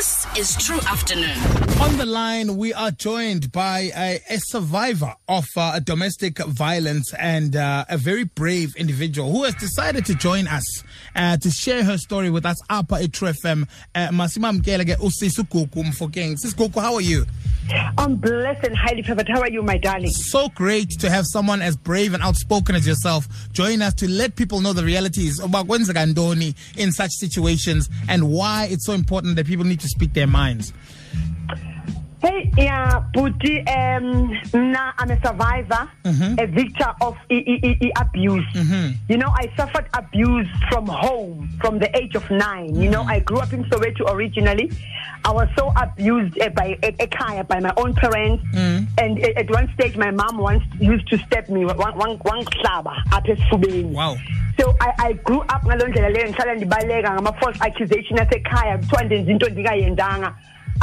This is Tru Afternoon. On the line, we are joined by a, a survivor of uh, domestic violence and uh, a very brave individual who has decided to join us uh, to share her story with us. At Tru FM. Uh, Masima Mkelege Usisukuku Mofokeng. How are you? I'm blessed and highly favored. How are you, my darling? So great to have someone as brave and outspoken as yourself join us to let people know the realities about Gwenzagandoni in such situations and why it's so important that people need to speak their minds. Hey, yeah, Puti, um, nah, I'm a survivor, a victor of e- e- e- abuse. You know, I suffered abuse from home from the age of nine. You know, I grew up in Soweto originally. I was so abused uh, by a, kaya by my own parents, and uh, at one stage, my mom once used to step me one one one klaba up esifubeni. Wow. so I, I grew up ngaloo ndlela leyo ndihlala ndibaleka ngama-false accusation asekhaya kuthiwa ndenza into ndingayenzanga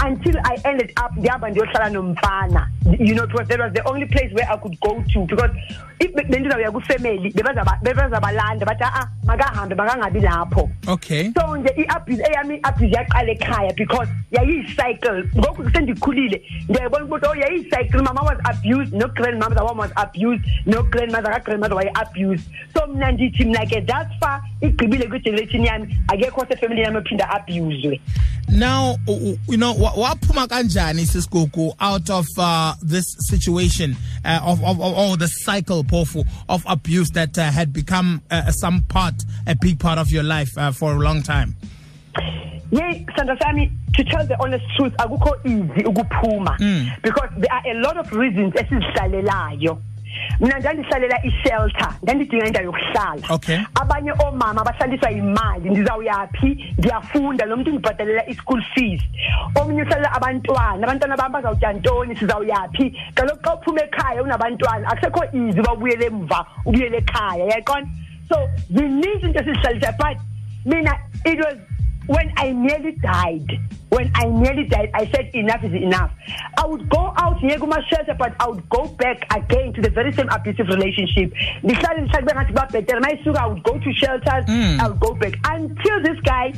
until I ended up ndihamba ndiyohlala nomfana. You know it was, that was the only place where I could go to because if bendizawuya bebazaba- bebazabalanda bathi a makahambe makangabi lapho. Okay. so nje i-abuse eyami i-abuse yaqala ekhaya because yayiyicycle. Ngoku sendikhulile ndiyayibona ukuthi oh yayiyicycle. Mama was abused no grandmother wam was abused no grandmother ka-grandmother waye-abused so mna ndithi mna ke that's far igqibile kwigeneration yami akekho sefamily yami ophinda abuswe Now, you know, wa- waphuma kanjani sisigugu out of uh, this situation uh, of, of, of or the cycle pofu of abuse that uh, had become uh, some part, a big part of your life uh, for a long time. yeyi sandra sami to tell the honest truth akukho easy ukuphuma. Because there are a lot of reasons esizihlalelayo mna ndandihlalela ishelter ndandidinga indawo yokuhlala. Okay. abanye oomama bahlaliswa yimali ndizawuyaphi ndiyafunda lo mntu ndibhatalela i-school fees. Omnye uhlalela abantwana abantwana bam bazawutya ntoni? Sizawuyaphi kaloku xa uphuma ekhaya unabantwana akusekho easy uba ubuyele emva ubuyele ekhaya yayiqona so zininzi into esizihlalisayo but mina it was when I nearly died, when I nearly died, I said enough is enough. I would go out my shelter, but I would go back again to the very same abusive relationship. Ndihlale ndihlale kube ngathi babhetele. Mayisuka, I would go to shelters, hmm. I would go back until this guy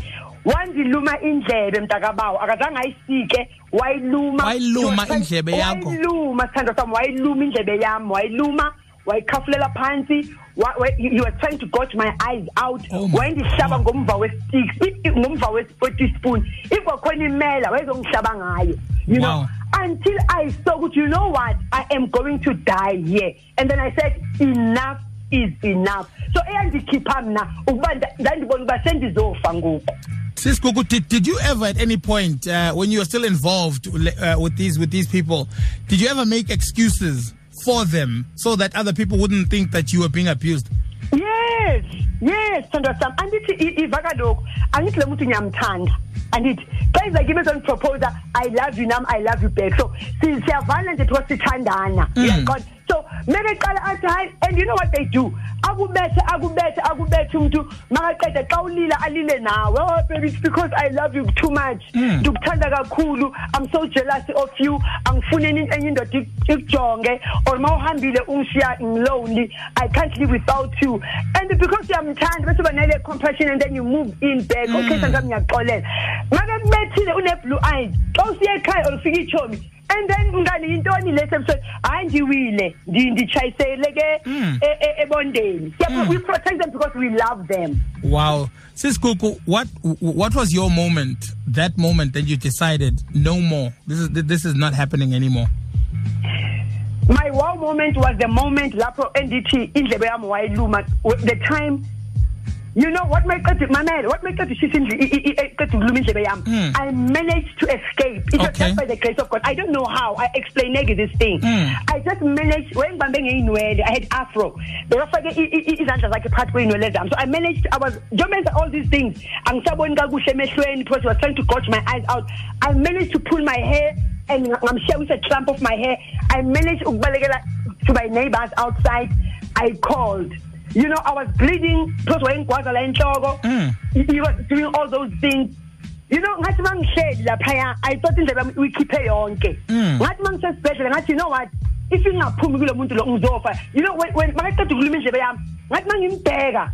wandiluma indlebe mntakabawo akazange ayisike wayiluma Wayiluma He was trying- indlebe yakho? wayiluma sithandwa sami wayiluma indlebe yami wayiluma wayikhafulela phansi wa- wa- he he was trying to gouge my eyes out. Oh my wayendihlaba ngomva westicks i- i- ngomva wespotispoon if kwakhona imela wayezongihlaba ngayo you know. Until i saw ukuthi you know what? I am going to die here. And then i said enough is enough. So eyandikhipha mna ukuba nda- ndandibona ukuba sendizofa ngoku. Sisigugu, did, did you ever at any point uh, when you were still involved uh, with these with these people, did you ever make excuses for them so that other people wouldn't think that you were being abused? yes yes thandwa sami andithi i- iva kaloku angithi le muntu ngiyamthanda andithi xa iza kimi ezondiproposa i love you nam i love you back. So si- siyavana nje because sithandana. Mm. Uyaqonda so mebeqala athi hayi and you know what they do? Akubethe akubethe akubethe umuntu makaqeda xa ulila alile nawe. Oh baby it's because i love you too much. Hmm. Ndikuthanda kakhulu. I'm so jealous of you. Angifuneni enye indoda ik- ikujonge. Or ma uhambile ungishiya ngilonely i can't live without you. And because uyamthanda bese uba nale compassion and then you move in back. Okay hmm. sandami ngiyakuxolela make kubethile une-blue eyes. Xa usiya ekhaya or ufika ichomi and then ngani yintoni ebusuku hayi ndiwile ndi- nditshayisele ke hmm. e- ebondeni Yeah, hmm. we protect them because we love them Wow. Sisigugu, what what was your moment? That moment that you decided no more. This is this is not happening anymore. my wow moment was the moment lapho endithi indlebe yami wayiluma the time you know what my what ishisa iqeda ukuluma indlebe yami Mm. i managed to escape. It was Okay. just by the grace of god. I don't know how i explain neke this thing. Mm. i just managed ngeyinwele i had afro. Bekafake i- i- i- izandla zakhe phakathi kweyinwele zami so i managed i was all these things emehlweni because he was trying to gouge my eyes out. I managed to pull my hair and ngamshiya with a clump of my hair. I managed ukubalekela to my neighbors outside. I called you know i was bleeding because wayengigwaza la enhloko. Mm. he was doing all those things. You know ngathi mangihleli laphaya i thought indlela yami uyikhiphe yonke. Mm. ngathi mangisesibhedlela ngathi you know what? If ingaphumi kulo muntu lo ngizofa. You know when when makaqeda ukuluma indlebe yami ngathi mangimbheka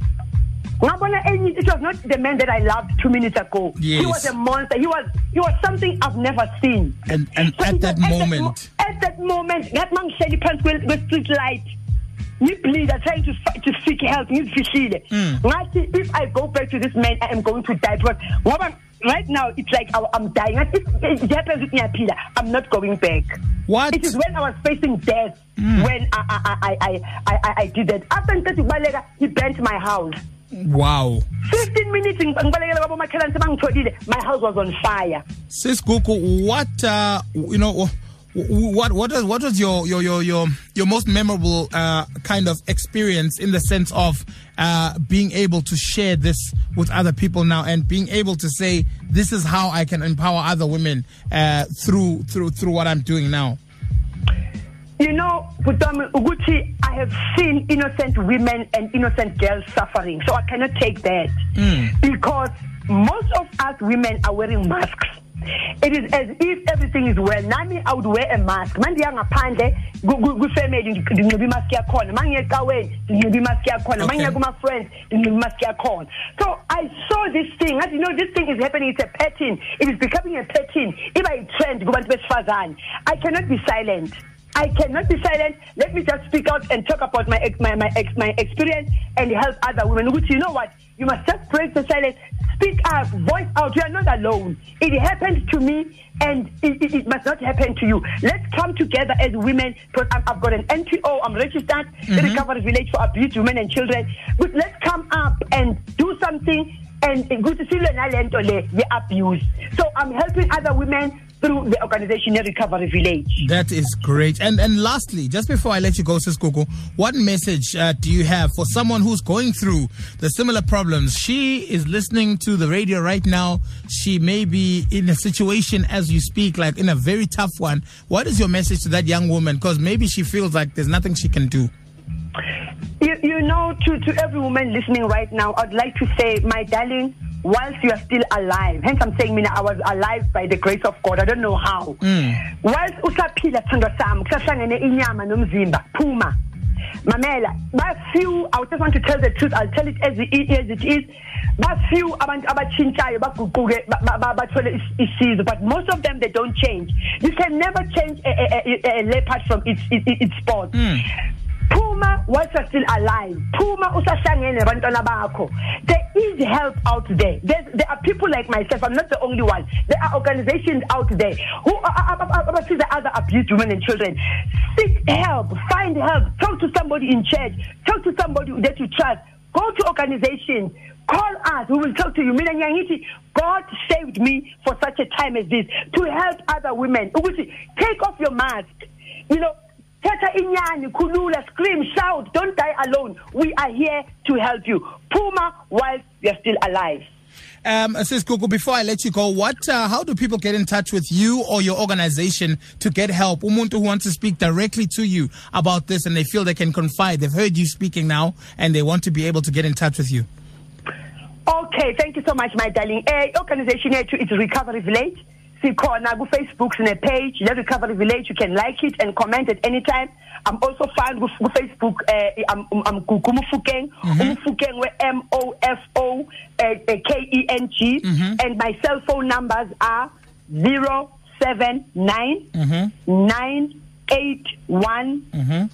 ngabona enye it was not the man that i loved 2 minutes ago. Yes. he was a monster. He was he was something i've never seen. And and So at that was moment, at that moment ngathi mangihleli phansi kwe- kwe-street light ngibleeda trying to to seek help ngizifihlile Mm. ngathi if i go back to this man i am going to die because ngoba right now it's like I- i'm dying if it happens ukuthi ngiyaphila i'm not going back what? it is when I was facing death Mm. when I I, I, I, I, I, did that. After ngiqeda ukubaleka, he burnt my house. Wow. 15 minutes ng- ngibalekela kwabo makhelwane sebangitholile, my house was on fire. Sis Gugu, what uh, you know what what was what was your your your your, your most memorable uh, kind of experience in the sense of uh, being able to share this with other people now and being able to say this is how I can empower other women uh, through through through what I'm doing now. You know, Uguchi, I have seen innocent women and innocent girls suffering, so I cannot take that because most of us women are wearing masks. It is as if everything is well. Nami, I would wear a mask. Manje ngaphandle ku-family nginxiba imask yakhona. Mangiye ecaweni nginxiba imask yakhona. Mangiye kuma-friends nginxiba imask yakhona. So I saw this thing. Ngathi, you know, this thing is happening. It's a pattern. It is becoming a pattern. Iba i-trend kubantu besifazane. I cannot be silent. I cannot be silent. Let me just speak out and talk about my my my, my experience and help other women. Which you know what? You must just break the silence. Speak up, voice out. You are not alone. It happened to me, and it, it, it must not happen to you. Let's come together as women. Because I've got an NPO. I'm registered, the mm-hmm. Recovery Village for Abused Women and Children. But let's come up and do something. And good to see nalento le the abuse. So I'm helping other women through the organization Recovery Village. That is great. And and lastly, just before I let you go, Sis Gugu, what message uh, do you have for someone who's going through the similar problems? She is listening to the radio right now. She may be in a situation as you speak, like in a very tough one. What is your message to that young woman? Because maybe she feels like there's nothing she can do. You, you know, to, to every woman listening right now, I'd like to say, my darling, whilst you are still alive, hence I'm saying, mina, I was alive by the grace of God. I don't know how. Mm. Whilst usaphila sithandwa sami, kusahlangene inyama nomzimba, phuma. Mamela, but few, I just want to tell the truth, I'll tell it as it is. As it is. But few abantu abatshintshayo baguquke ba- ba- ba- bathole but most of them they don't change you can never change a, a, a, a leopard from its its, its spot mm. Phuma whilst you're still alive phuma usahlangene nabantwana bakho. There is help out there. There's, there are people like myself i'm not the only one. There are organizations out there who are abasiza other abused women and children. Seek help find help. Talk to somebody in church. Talk to somebody that you trust. Go to organizations call us. We will talk to you. Mina ngiyangithi god saved me for such a time as this to help other women. Take off your mask. You know Thetha inyani, khulula, scream, shout, don't die alone. We are here to help you. Puma whilst we are still alive. Um, Sis Gugu, before I let you go, what? Uh, how do people get in touch with you or your organization to get help? Umuntu who wants to speak directly to you about this and they feel they can confide. They've heard you speaking now and they want to be able to get in touch with you. Okay, thank you so much, my darling. Eh, organization yethu is Recovery Village. Sikhona ku-Facebook sine page le Recovery Village. You can like it and comment at any time. I'm also found ku ku- Facebook. Uh, eh, I'm, I'm Gugu Mofokeng. Mofokeng mm-hmm. we M O F O eh, eh, K E N G. Mm-hmm. And my cell phone numbers are zero seven nine mm-hmm. nine eight one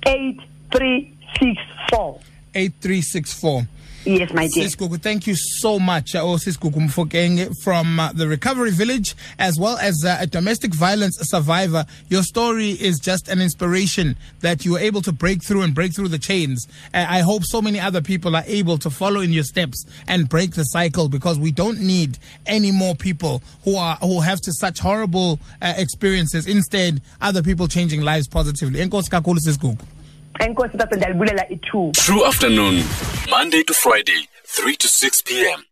eight three six four. 8364. Yes, my dear. Sis Gugu, thank you so much. Uh, oh, Sis Gugu Mofokeng from uh, the Recovery Village, as well as uh, a domestic violence survivor. Your story is just an inspiration that you were able to break through and break through the chains. Uh, I hope so many other people are able to follow in your steps and break the cycle because we don't need any more people who are who have to such horrible uh, experiences. Instead, other people changing lives positively. Enkosi kakhulu, Sis Gugu. Enkosi i-two Tru Afternoon, Monday to Friday, 3 to 6 p.m.